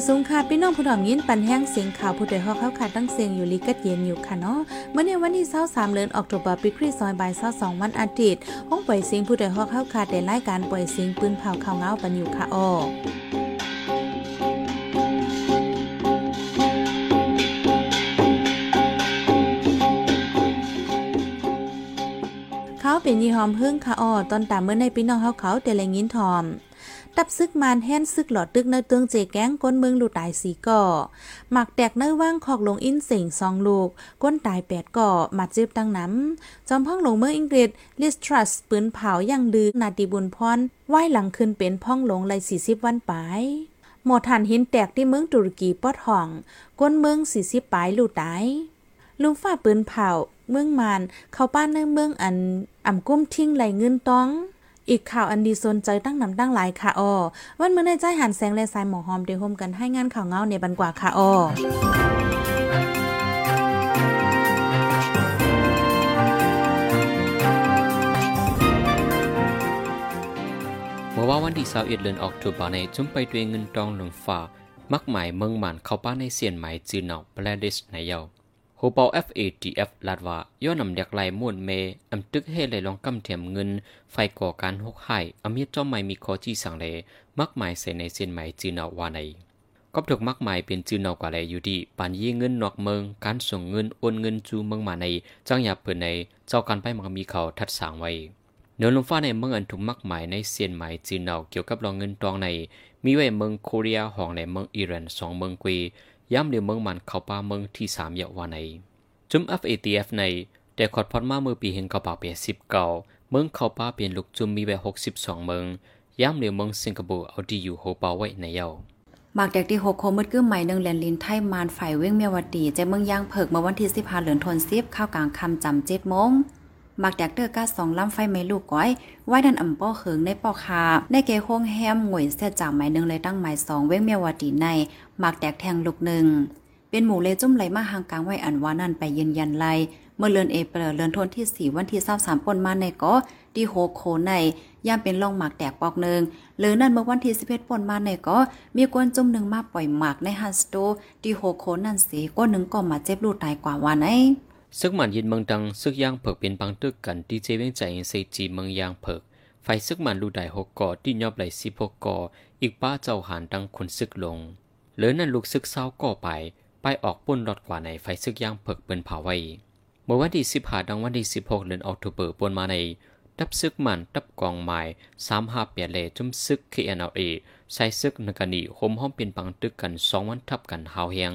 อยสูงค่ะพี่น้องผู้ถอมยินปันแห้งเสียงข่าวผู้ใดฮอกเข้าขาดตั้งเสียงอยู่ลีกัดเย็นอยู่ค่ะเนาะเมื่อในวันที่23เดือนออกตุลาปีคริสต์ซอยบ่าย22วันอาทิตย์ห้องปล่อยเสียงผู้ใดฮอกเข้าขาดได้รายการปล่อยเสียงปืนเผาข่าวเงาปันอยู่ค่ะอ้อเขาเป็นยี่หอมพึ่งค่ะอ้อตอนตามเมื่อในพี่น้องเขาเขาแต่ละยินทอม ตับซึกมานแห่นซึกหลอดตึกเนเตืองเจแก้งก้นเมืองลูตายสีก่อหมักแตกเนื้อว่างขอกลงอินเสิงสองลูก ก้นตายแปดก่อมาเจ็บตั้งน้ำจอมพ่องหลงเมืองอังกฤษลิสทรัสปืนเผาย่างดื้อนาดีบุญพรไหวหลังขึ้นเป็นพ่องหลงเลยสี่สิบวันปลายหมดฐานหินแตกที่เมืองตุรกีปอดห่อง ก้นเมืองสี่สิบปลายลูตายลุงฝ้าปืนเผาเมืองมาน เข้าป้านในเมืองอันอ่ำกุ้มทิ้งไหลเงินต้อง อีกข่าวอันดีสนใจตั้งนำตั้งหลายค่ะออวันเมื่อในใจหันแสงและสายหมอหอมเดี๋ยวโฮมกันให้งานข่าวเงาในบันกว่าค่ะออเมื่อว่าวันที่21เดือนออกตุลาในจุ่มไปด้วยเงินตองหลงฝ่า มักหมายเมืองหมันเข้าป้าในเสียนหมายจีนอกแประเดชในเยา โฮเปา FATF ลาดว่าย้อนนำเด็กไหลม่วนเมอำตึกให้ไหลลองกำเทียมเงิน ไฟก่อการหกไห้อเมียจ้อมไม่มีคอจี้สังเลมักหมายใส่ในเส้นไหมจีนาวาในก็ถูกมักหมายเป็นจีนาวกว่าแลอยู่ดีปานยี่เงินนอกเมือง การส่งเงินโอนเงินจูเมืองมาในจังหยับเปิดในเจ้าการไปมักมีเขาทัดสางไว้เนื้อลงฟ้าในเมืองอันถูกมักหมายในเส้นไหมจีนาวเกี่ยวกับรองเงินตองใน มีไว้เมืองโคเรียห้องในเมืองอิรันสองเมืองกุย ย้ำเดียวเมืองมันเข้าป่าเมืองที่สามเยาวาในจุม FATF ในแต่ขอดพอดมาเมื่อปีเห็นเขาป่าเปียสิบเก่าเมืองเข้าป่าเปลี่ยนลูกจุมมีไว้หกสิบสองเมืองย้ำเหลียวเมืองสิงคโปร์เอาดีอยู่โฮเปาไว้ในเยาวมากแดกที่หกโคมืดกื้อใหม่หนึ่งแลนลินไทยมานฝ่ายเว้งเมียวดีใจเมืองย่างเผิกเมื่อวันที่สิบห้าเหลือนทนซีบข้าวกลางคำจำเจ็ดโมง มักแดกเตอร์ก้าสองลำไฟไม่ลูกก้อยไว้ดันอ่ำป้อเขิงในปอคาในเกโค้งแฮมหงวยเสียจากหมายหนึ่งเลยตั้งหมายสองเว้งเมียวดีในมักแดกแทงลูกหนึ่งเป็นหมู่เลจุ่มไหลมาหางกลางไว้อันวานั่นไปยืนยันไลเมื่อเลือนเอเปรเลือนทนที่4วันที่23ปนมาในก็ดีโฮโคในย่ามเป็นล่องหมากแตกปอกหนึ่งหรือนั่นเมื่อวันที่11ปนมาในก็มีกวนจุ่มหนึ่งมาปล่อยหมากในฮันสโตดีโฮโคนั่นสีก้นหนึ่งก็มาเจ็บลูกตายกว่าวันไอ ซึกหมันยินเมืองดังซึกย่างเผิกเป็นปังตึกกันดีเจเว้งใจเซจีเมืองยางเผิกไฟซึกมันลูได้หกก่อที่ยอบไหลสิบหกก่ออีกป้าเจ้าหานดังคนซึกลงเหลือนั่นลูกซึกเศร้าก่อไป ไปออกปุ้นรอดกว่าในไฟซึกย่างเผิกเป็นเผาไว้เมื่อวันที่สิบหาดังวันที่สิบหกเดือนออกตุเบอร์ปนมาในดับซึกมันดับกองไม้สามห้าเปียเลจุ่มซึกเคเอ็นเอใส่ซึกนกานีโฮมห้องเป็นปังตึกกันสองวันทับกันหาวเฮียง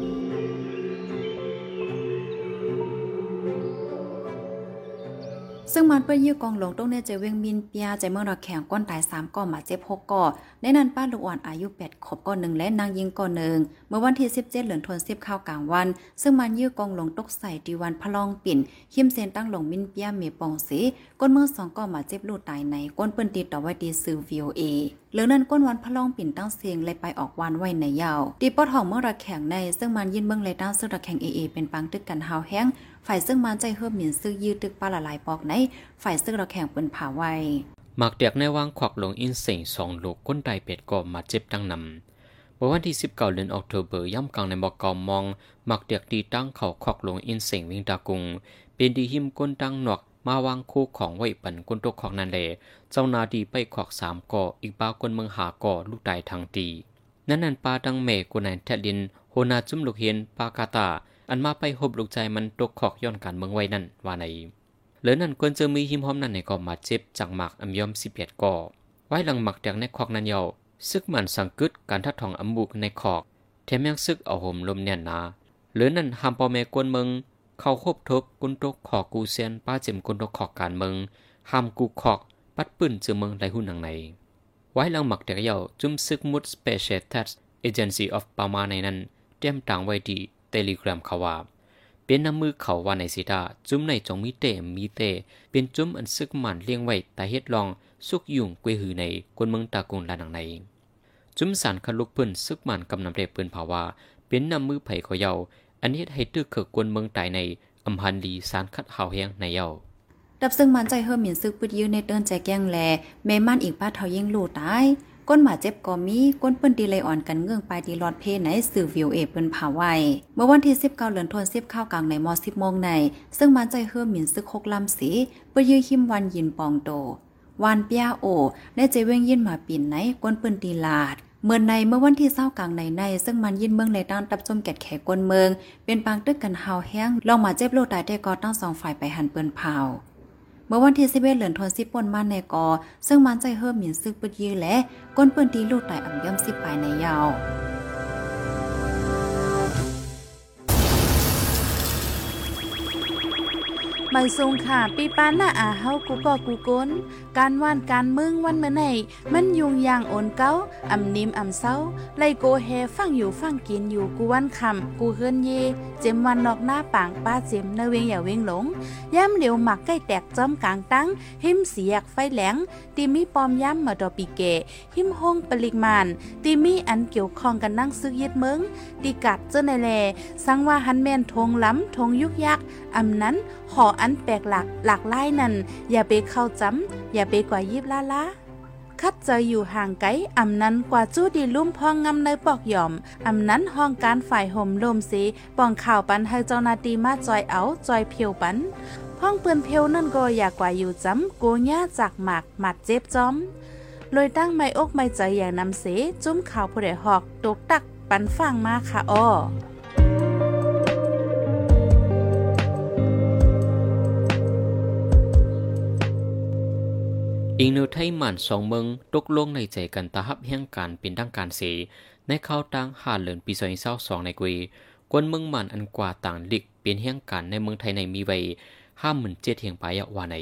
ซึ่งมันเปิ้ยื้อกองหลงต้องในใจเวียงมินเปียใจเมื่อเราแข่งก้อนตาย3ก่อนมาเจ็บ6ก่อในนั้นป้าลูกอ่อนอายุ8ขบก่อนหนึ่งและนางยิงก่อนหนึ่งเมื่อวันที่17เจ็ดเหลือนทน10ข้าวกลางวัน ซึ่งมันยื้อกองหลงตกใส่ดีวันพลองปิ่นขิมเซนตั้งหลงมินเปียเมปองสีก้นเมื่อสองก่อนมาเจ็บลูกตายในก้นเปิ้นติดต่อไว้ดีสื่อ VOA เอหลือนั้นก้นวันพลองปิ่นตั้งเสียงเลยไปออกวันไว้ในยาวตีปอดห้องเมื่อระแข่งใน ซึ่งมันยินเบิ่งเลยตั้งซึ่งระแข่งเอเอเป็นปังตึกกันหาวแห้ง ฝ่ายซึ่งมันใจเฮิบหมิ่นซื้อยืดตึกปลาละลายปอกใน ฝ่ายซึ่งเราแข่งเปิ้นผาไวหมักเด็กในวางขวักหลงอินเสิงสองลูกก้นไตเป็ดก่อมาเจ็บตั้งนำเมื่อวันที่ 19เดือนออกตุเบอร์ย่ำกลางในบอกกอมองหมักเด็กดีตั้งเขาขวักลงอินเสิงวิงตากุง เป็นดีหิมก้นตั้งหนกมาวางคู่ของไว้ปันก้นตกของนันเลเจ้านาดีไปขอกสามก่ออีกบ้าก้นเมืองหาก่อลูกตายทางดีนั่นนันปาดังเมกุนายแทลิน โฮนาจุมลูกเฮียนปากาตา อันมาไปหบลูกใจมันตกขอกย้อนการเมืองไว้นั่นว่าในเหลือนั่นควรจะมีหิมหอมนั่นในก่อมาเจ็บจากหมักอัมยอมสิบเอ็ดก่อไว้หลังหมักแดงในขอกนั้นเยาซึกมันสังกึดการทัดทองอัมบุกในขอกแถมยังซึกเอาห่มลมแน่นนาเหลือนั่นหามปอเมกวนเมืองเข้าคบทบกุนตกขอกูเซียนป้าเจมกุนตกขอการเมืองห้ามกูขอกปัดปืนเจอเมืองไรหุ่นหนังในไว้หลังหมักเด็กเยาจุมซึกมุด Special Task Agency of Burma ในนั้นเตรียมต่างไว้ดี ที่ Telegram เขาว่าเป็นน้ำมือเขาว่าในสิดาจุมในจงมีเตมีเต เป็นจุมอันซึกมันเลี้ยงไว้แต่เฮ็ดลอง สุกยุ่งกวยหือในกวนเมืองตากุงลานังใน จุมสารคลุกเพิ่นซึกมันกำนำเรเปิ้นภาวาเป็นน้ำมือไผ่เขาเยาอันนี้ให้ตึกเขกวนเมืองตายในอำพันลีสารคัดหาวแหงในเยาดับซึ่งมันใจเฮิมหมิ่นซึกปึดยืนในเดินใจแก้งแลแม่มันอีกป้าเทายิ่งลู่ตาย ก้นหมาเจ็บก็มีก้นเปิ้นดีเลยอ่อนกันเงื่องไปดีรอดเพไหนสื่อวิวเอเปิ้นผาไว้เมื่อวันที่19เดือนธันวาคมข้าวกลางในมอ10โมงใน ซึ่งมันใจเฮิมหมินซึกหกลำสีเปิ้ยื้อหิมวันยินปองโตวานเปียโอได้ใจเวงยินมาปิ่นไหนก้นเปิ้นตีลาดเมื่อในเมื่อวันที่เศร้ากลางในใน ซึ่งมันยินเมืองในด้านตับจมแกดแขกวนเมือง เป็นปางตึกกันหาแห้งลองมาเจ็บโลตายได้ก็ตั้งสองฝ่ายไปหันเปิ้นเผา มื่อวันที่สิเบเหลือนทนสิบปนมาในกอ ซึ่งมันใจเฮิมหมินซึกปึดยื้อและก้นปืนตีลูกตายอ่ำย่อมสิบปลายในยาว ไม่ทรงค่ะปีปานหน้าอาเฮากูก็กูก้นการว่านการมึงวันเมื่อไหนมันยุงยางโอนเก้าอ่ำนิมอ่ำเศร้าไลโกเฮฟังอยู่ฟังกินอยู่กูวันคำกูเฮือนเย เจมวันนอกหน้าปางป้าเจมเนเวงอย่าเวงหลงย่ำเหลียวหมักใกล้แตกจอมกลางตั้ง หิมเสียกไฟแหลงตีมีปอมย่ำมาดอปีเก หิมห้องปริมานตีมีอันเกี่ยวข้องกันนั่งซึกยึดเมืองตีกัดเจ้าในแลสังว่าฮันแมนทงล้ำทงยุกยักอำนั้น หออันแปลกหลักหลากไล่นั่นอย่าไปเข้าจำอย่าไปกว่ายิบลาลาคัดจะอยู่ห่างไกลอำนั้นกว่าจู้ดีลุ่มพองงำในปอกหย่อมอำนั้นห้องการฝ่ายห่มลมสีป้องข่าวปันให้เจ้านาตีมาจอยเอาจอยเพียวปันห้องเปืนเพลวนั่นก็อยากกว่าอยู่จำโกญ่าจากหมากหมัดเจ็บจอมลอยตั้งไม่อกไม่ใจอย่างนำเสจุ้มข่าวผู้ใดหอกตกตักปันฟังมาค่ะอ้อ อิงเนอไทยมันสองเมืองตกลงในใจกันตาฮับแห่งการเป็นดังการเสีในข้าวตังหาเหลินปีสองเศร้าสองในกุยกวนเมืองมันอันกว่าต่างลิกเปลี่ยนแห่งการในเมืองไทยในมีไว้ห้าหมื่นเจ็ดเฮียงปายว่าใน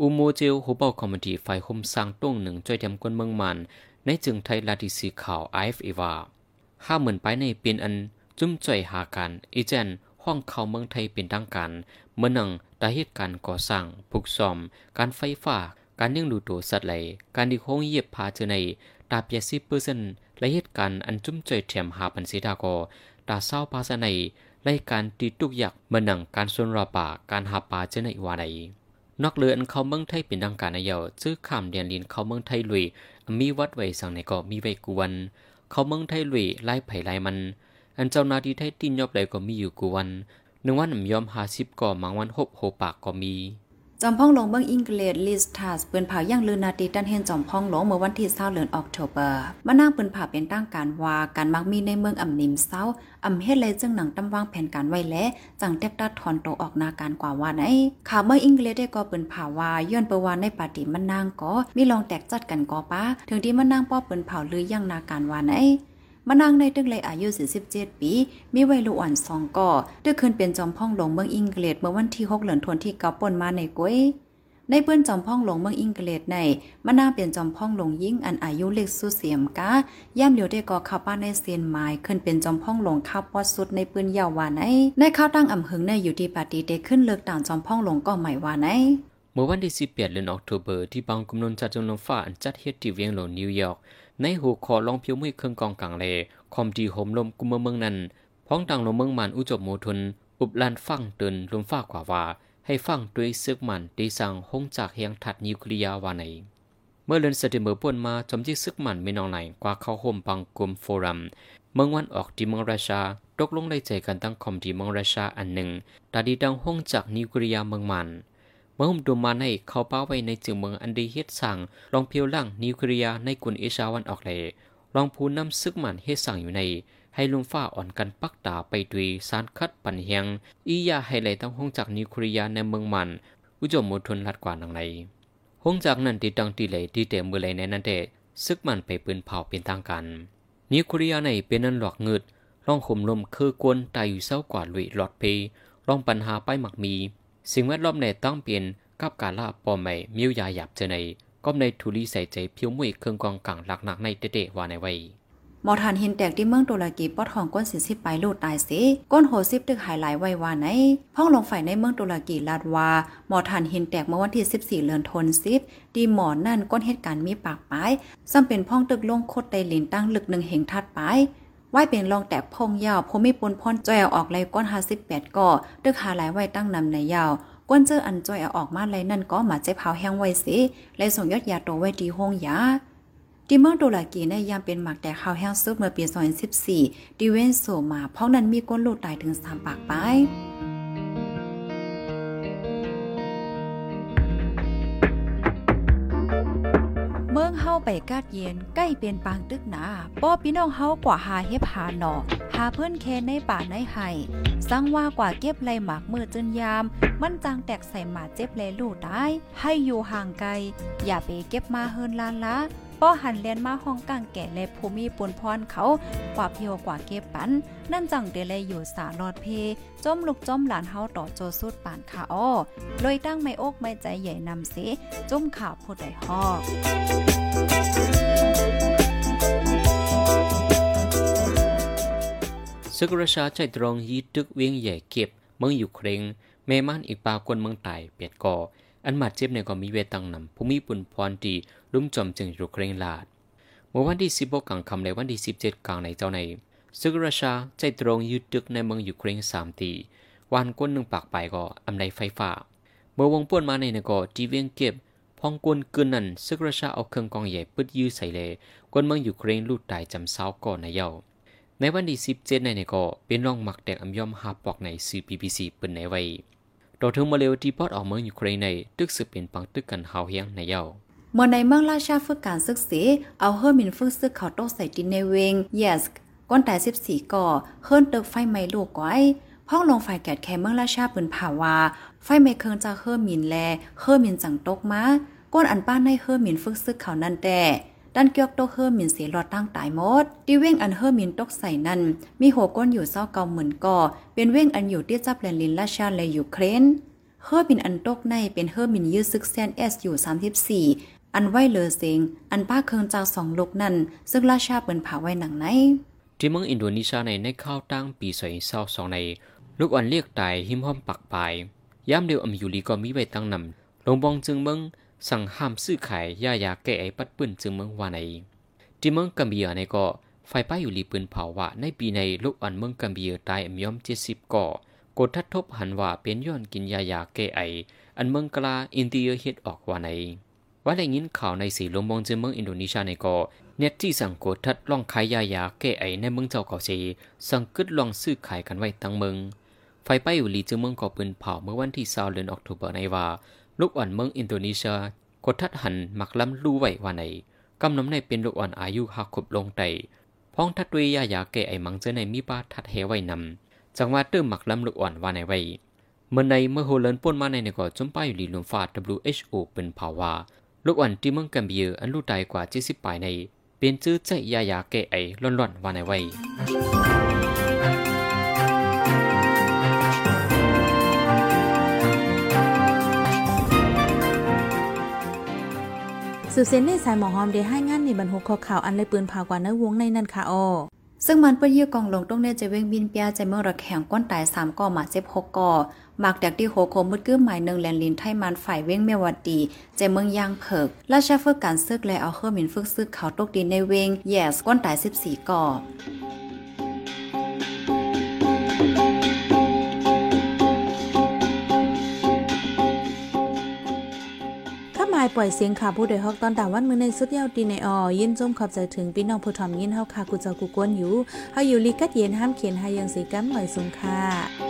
อุโมเจลหูเบาคอมมดี้ฝ่ายคมสร้างต้งหนึ่งจ่อยทำกวนเมืองมันในจึงไทยลาดิสีข่าวไอฟเอวาห้าหมื่นไปในเป็นอันจุ่มจ่อยหากันอีเจนห้องเข้าเมืองไทยเป็นดังการเมื่อหนังตาเหตุการก่อสร้างผูกซ่อมการไฟฟ้า การยังดูตัวสัตว์ไหลการดีโค้งเยียบพาเจอในตาเปียซีเปอร์เซนและเหตุการณ์อันจุ่มใจแถมหาปันสีดากอตาเศร้าพาสในรายการตีตุกยักมาหนังการส่วนรอป่าการหาปลาเจอในวาใดนอกเรืออันเขาเมืองไทยเป็นดังการในเยาซื้อข้ามเดียนลินเขาเมืองไทยลุยมีวัดไว้สั่งในก็มีไว้กวน เขาเมืองไทยลุยไล่ไผ่ไล่มัน อันเจ้านาทีไทยตินยอบใดก็มีอยู่กวนหนึ่งวันยอมหาสิบก่อมังวันหบโหปากก็มี จอมพ่องหลงเบิ้งอังกฤษลิสทัสเปิ้นเผาย่างลือนาตีตันเฮนจอมพ่องหลงเมื่อวันที่20เดือนออกโทเบอร์มานั่งเปิ้นเผาเป็นตั้งการว่าการมักมีในเมืองอ่ำนิมเศร้าอ่ำเฮ็ดเลยจึงหนังตำวางแผนการไว้และจังแตกตัดถอนโตออกนาการกว่าว่าไหนข่าวเมื่ออังกฤษได้ก็เปิ้นเผาว่าย้อนเปวานในปาติมันนางก็มีลองแตกจัดกันก็ป้าถึงที่มันนางป้อเปิ้นเผาลือย่างนาการว่าไหน มานางในตึกเลยอายุ47ปี มีวัยรุ่นอ่อนสองก่อได้ขึ้นเป็นจอมพ่องหลงเมืองอังกฤษเมื่อวันที่6เดือนธันที่เกาปนมาในก้ยในเปื้นจอมพ่องหลงเมืองอิงเกลดในมะนางเปลี่ยนจอมพ่องหลงยิ่งอันอายุเล็กสุดเสียมกาย่ำเหลียวได้ก่อข้าวป้าในเซียนไม้ขึ้นเป็นจอมพ่องหลงข้าวปอดสุดในปืนยาววานในในข้าวตั้งอ่ำหึงในอยู่ที่ปาตีเดขึ้นเลิกต่างจอมพ่องหลงก็ใหม่วานในเมื่อวันที่18เดือนออกตุเบอร์ที่บางกำนนจัดจงลงฟ้าอันจัดเฮ็ดที่เวียงโลนิวยอร์ก ในหูคอลองเพียวมือเครื่องกองกลางเลคอมดีโฮมลมกุมเมืองนั้นพ้องต่างลงเมืองมันอุจบโมทุน อุบลานฟังเตือนลมฟ้ากว่าว่า ให้ฟังด้วยซึกมันด้สั่งห้องจากเฮียงถัดนิวเคลียร์วาในเมื่อเลือนสติเมอร์ป่วนมาจมที่ซึกมันไม่นองไหนกว่าเข้าห่มปังกลุ่มโฟรัม เมืองวันออกที่เมืองราชา ตกลงได้ใจกันตั้งคอมที่เมืองราชาอันหนึ่งตาดีดังห้องจากนิวเคลียร์เมืองมัน เมื่อหุ่มดูมาในเขาป้าไว้ในจึงเมืองอันดีเฮ็ดสั่งลองเพียวล่างนิวเคลียร์ในกุนเอชาวันออกเลยลองพูน้ำซึกมันเฮ็ดสั่งอยู่ใน ให้ลุงฟ้าอ่อนกันปักตาไปดุยสารคัดปันเฮียง อียาให้ไหลตั้งห้องจากนิวเคลียในเมืองมัน อุจมมทนลัดกว่านังไรห้องจากนั้นตีตังตีไหลตีเต็มมือไหลในนั้นเดซึกมันไปปืนเผาเป็นทางการนิวเคลียในเป็นนันหลอกเงืดลองข่มลมคือกวนตายอยู่เศร้ากว่าลุยหลอดเพลองปัญหาไปหมักมี สิ่งแวดล้อมในต้องเปลี่ยนกับการล่าปอมใหม่มิวยาหยับเจในก็ก็ในทุลีใส่ใจเพียวมวยเครื่องกองกลางหลักหนักในเตะวาในไว้หมอทานเห็นแตกที่เมืองตุรกีปอดทองก้นสิสิบไปลูดตายสิก้นโหสิบตึกหายหลายไว้ว่าไหนพ้องลงไฟในเมืองตุรกีลาดวาหมอทานเห็นแตกเมื่อวันที่ 14เดือนธันวาคมดีหมอนั่นก้นเหตุการณ์มีปากปายซ้ำเป็นพ้องตึกลงโคตรไตลินตั้งลึกหนึ่งเหงทัดปาย ไว้เป็นรองแต่พงยาวพมีปนพรจอยเอาออกไลก้นหาสิบแปดก่อตึกหาหลายไว้ตั้งนำในยาวก้นเจออันจอยเอาออกมาเลยนั่นก็มาเจ็บเผาแห้งไว้สิเลยส่งยอดยาโตไว้ดีห้องยาดีเมืองตุรกีในยามเป็นหมักแต่ข้าวแห้งซุปเมื่อปี2014ดีเวนโซมาเพราะนั้นมีก้นลูกตายถึงสามปากไป ไปกาดเย็นใกล้เป็นปางตึกหนาป้อพี่น้องเฮากว่าหาเฮ็บหาหนอหาเพื่อนแค่ในป่าในไห่สังว่ากว่าเก็บไรหมากมือจนยาม มันจางแตกใส่หมาเจ็บเลลูกได้ให้อยู่ห่างไกล อย่าไปเก็บมาเฮินลานละป้อหันเลียนมาห้องกลางแก่และภูมิปนพรเขากว่าเพียวกว่าเก็บปัน นั่นจังเดเลยอยู่สาลอดเพจมลูกจมหลานเฮาต่อโจสุดป่านขาอ้อเลยตั้งไม่อกไม่ใจใหญ่นำเสจมข่าวผู้ใดฮอก ซึกราชาใจตรงยีตึกเวียงใหญ่เก็บ เมืองอยู่เครงแม่ม่านอีกปากวนเมืองตายเปียดก่อ อันมาเจ็บในก็มีเวตังนำภูมิปุนพรตีลุ่มจอมจึงอยู่เครงลาด เมื่อวันที่สิบกลางคำในวันที่สิบเจ็ดกลางในเจ้าในซึกราชาใจตรงยึดตึกในเมืองอยู่เครงสามตีวันก้นหนึ่งปากไปก็อำไนไฟฟ้า เมื่อวงป่วนมาในนก็จีเวียงเก็บพองกวนกึนนั่นซึกราชาเอาเครื่องกองใหญ่ปึดยื้อใส่เลยกวนเมืองอยู่เครงลูดตายจำเศร้าก่อนในเย้า ในวันที่สิบเจ็ดในก็เป็นรองมักแดกอำยอมหาปอกในสื่อ BBC เปินในไว้ต่อถึงมาเลวที่ปอดออกเมืองยูเครนในตึกสืบเป็นปังตึกกันหาวเฮียงในเยาเมื่อในเมืองราชาฝึกการศึกษาเอาเฮอร์มินฝึกซึกเขาโตใส่ดินในเวง yes ก้นแต่14ก่อเฮิรนตึกไฟไหม้ลูกก้อยพ้องลงไฟแกดแคเมืองราชาปืนผ่าวา ไฟไหม้เคิงจากเฮอร์มินแลเฮอร์มินจังตกมาก้นอันป้านในเฮอร์มินฝึกซึกเขานั่นแต่ ด้านเกียกโตเฮอร์มินเสียหลอดตั้งตายหมดที่เว้งอันเฮอร์มินตกใส่นั่นมีหัวก้นอยู่เศร้าเกาเหมือนก่อเป็นเว้งอันอยู่ที่จับแลนลินราชาและยูเครนเฮอร์มินอันตกในเป็นเฮอร์มินยื้อซึกแซนเอสอยู่34อันไว้เลอเซงอันป้าเคิงจากสองลูกนั่นซึ่งราชาเปินผาไว้หนังไหนที่เมืองอินโดนีเซียในในข้าวตั้งปีสอยเศร้าสองในลูกอ่อนเรียกตายหิมห้อมปักปลายย่ามเดียวอมยูลีก็มีไว้ตั้งนำลงบองจึงเมือง สั่งห้ามซื้อขายยายาแก้ไอปัดปืนจึงเมืองวาในที่เมืองกัมเบียในก็ไฟป้าอยู่ลีปืนเผาว่าในปีในลูกอ่อนเมืองกัมเบียตายอมยอมเจ็ดสิบก่อกดทัดทบหันว่าเป็นย้อนกินยายาแก้ไอ อันเมืองกลาอินเดียเฮ็ดออกว่าในว่าได้ยินข่าวในสีลมมองจึงเมืองอินโดนีเซียในก็เน็ตที่สั่งกดทัดล่องขายยายาแก้ไอในเมืองเจ้าเกาเซสั่งกึดล่องซื้อขายกันไว้ตั้งเมืองไฟป้าอยู่ลีจึงเมืองก่อปืนเผาเมื่อวันที่20เดือนออกตุลาในว่า ลูกอ่อนเมืองอินโดนีเซียกดทัดหันมักล้ำรู้ไว้ว่าในกำน้ำในเป็นลูกอ่อนอายุหักขบลงไตพ้องทัดด้วยยายาแก่ไอมังเจอในมีป้าทัดเฮไว้นำจังว่าเติมหมักล้ำลูกอ่อนว่าในไว้เมื่อในเมื่อโฮเลนป่นมาในในก็จมป้ายอยู่ลีลมฟ้า WHO เป็นภาวะลูกอ่อนที่เมืองกัมเบียอันลูกตายกว่า70ปลายใน เป็นชื่อใจยายาแก่ไอล่อนๆว่าในไว้ สืบเส้นในสายหมอหอมได้ให้งานในบรรหุข้อข่าวอันเลยปืนพากว่าเนื้อวงในนั่นค่ะออซึ่งมันเปิ้นยื้อกองลงต้องเนจะเว้งบินเปียใจเมืองระแข่งก้นตาย3ก่อมาเจ็บ6ก่อหมากแดกที่โหโคมมืดกื้อหมายหนึ่งแลนลินไทมันฝ่ายเว้งเมวัดดีใจเมืองยางเผิกราชาฝึกการซึกและเอาเครื่องมินฝึกซึกเขาตกดินในเวงแยสก้นตาย14ก่อ ปล่อยเสียงข่าวผู้โดยฮอกตอนตาวันมือในสุดเยาวดีในออยินจมขอบใจถึงพี่น้องผู้ทอมยินเฮาค่ะกูเจ้ากูกวนอยู่เฮาอยู่ลีกัดเย็นห้ามเขียนให้ยังสีกัมหน่อยสุงค่ะ